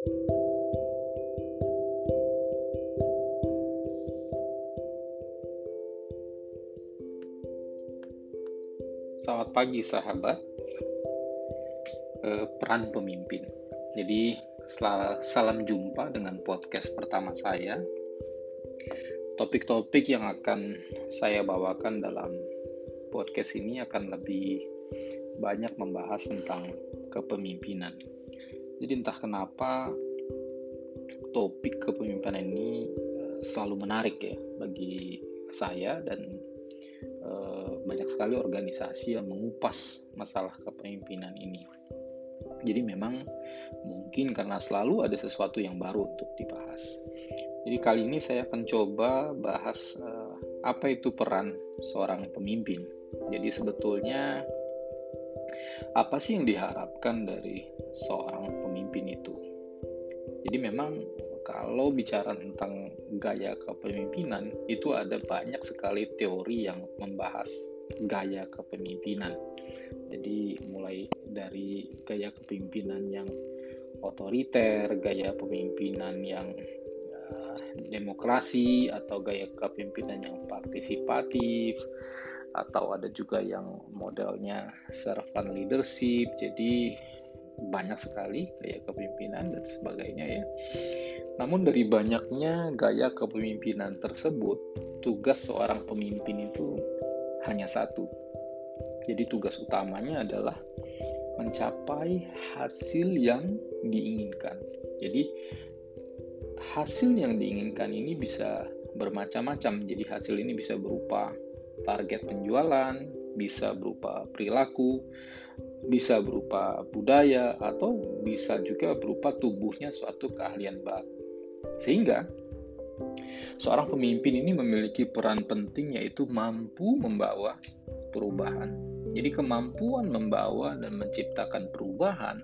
Selamat pagi sahabat. Eh, peran pemimpin. Jadi salam jumpa dengan podcast pertama saya. Topik-topik yang akan saya bawakan dalam podcast ini akan lebih banyak membahas tentang kepemimpinan. Jadi entah kenapa topik kepemimpinan ini eh, selalu menarik ya bagi saya dan eh, banyak sekali organisasi yang mengupas masalah kepemimpinan ini. Jadi memang mungkin karena selalu ada sesuatu yang baru untuk dibahas. Jadi kali ini saya akan coba bahas uh, apa itu peran seorang pemimpin. Jadi sebetulnya apa sih yang diharapkan dari seorang pemimpin itu? Jadi memang kalau bicara tentang gaya kepemimpinan itu ada banyak sekali teori yang membahas gaya kepemimpinan. Jadi mulai dari gaya kepemimpinan yang otoriter, gaya kepemimpinan yang uh, demokrasi atau gaya kepemimpinan yang partisipatif atau ada juga yang modelnya servant leadership. Jadi banyak sekali gaya kepemimpinan dan sebagainya ya. Namun dari banyaknya gaya kepemimpinan tersebut, tugas seorang pemimpin itu hanya satu, jadi tugas utamanya adalah mencapai hasil yang diinginkan. Jadi hasil yang diinginkan ini bisa bermacam-macam. Jadi hasil ini bisa berupa target penjualan, bisa berupa perilaku, bisa berupa budaya, atau bisa juga berupa tubuhnya suatu keahlian baru. Sehingga seorang pemimpin ini memiliki peran penting yaitu mampu membawa perubahan. Jadi kemampuan membawa dan menciptakan perubahan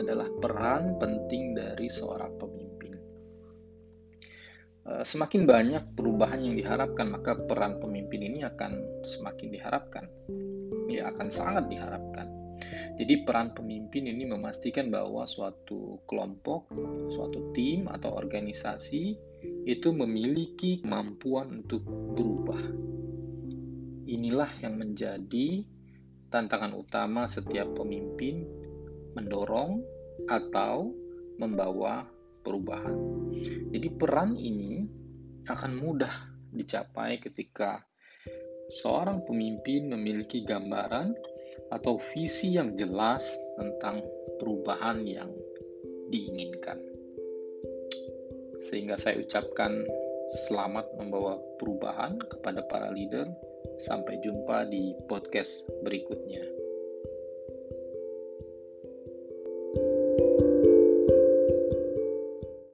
adalah peran penting dari seorang pemimpin. Eh, semakin banyak perubahan yang diharapkan, maka peran pemimpin ini akan semakin diharapkan. Ya, akan sangat diharapkan. Jadi peran pemimpin ini memastikan bahwa suatu kelompok, suatu tim atau organisasi itu memiliki kemampuan untuk berubah Inilah yang menjadi tantangan utama setiap pemimpin mendorong atau membawa perubahan. Jadi peran ini akan mudah dicapai ketika seorang pemimpin memiliki gambaran atau visi yang jelas tentang perubahan yang diinginkan. Sehingga saya ucapkan selamat membawa perubahan kepada para leader Sampai jumpa di podcast berikutnya.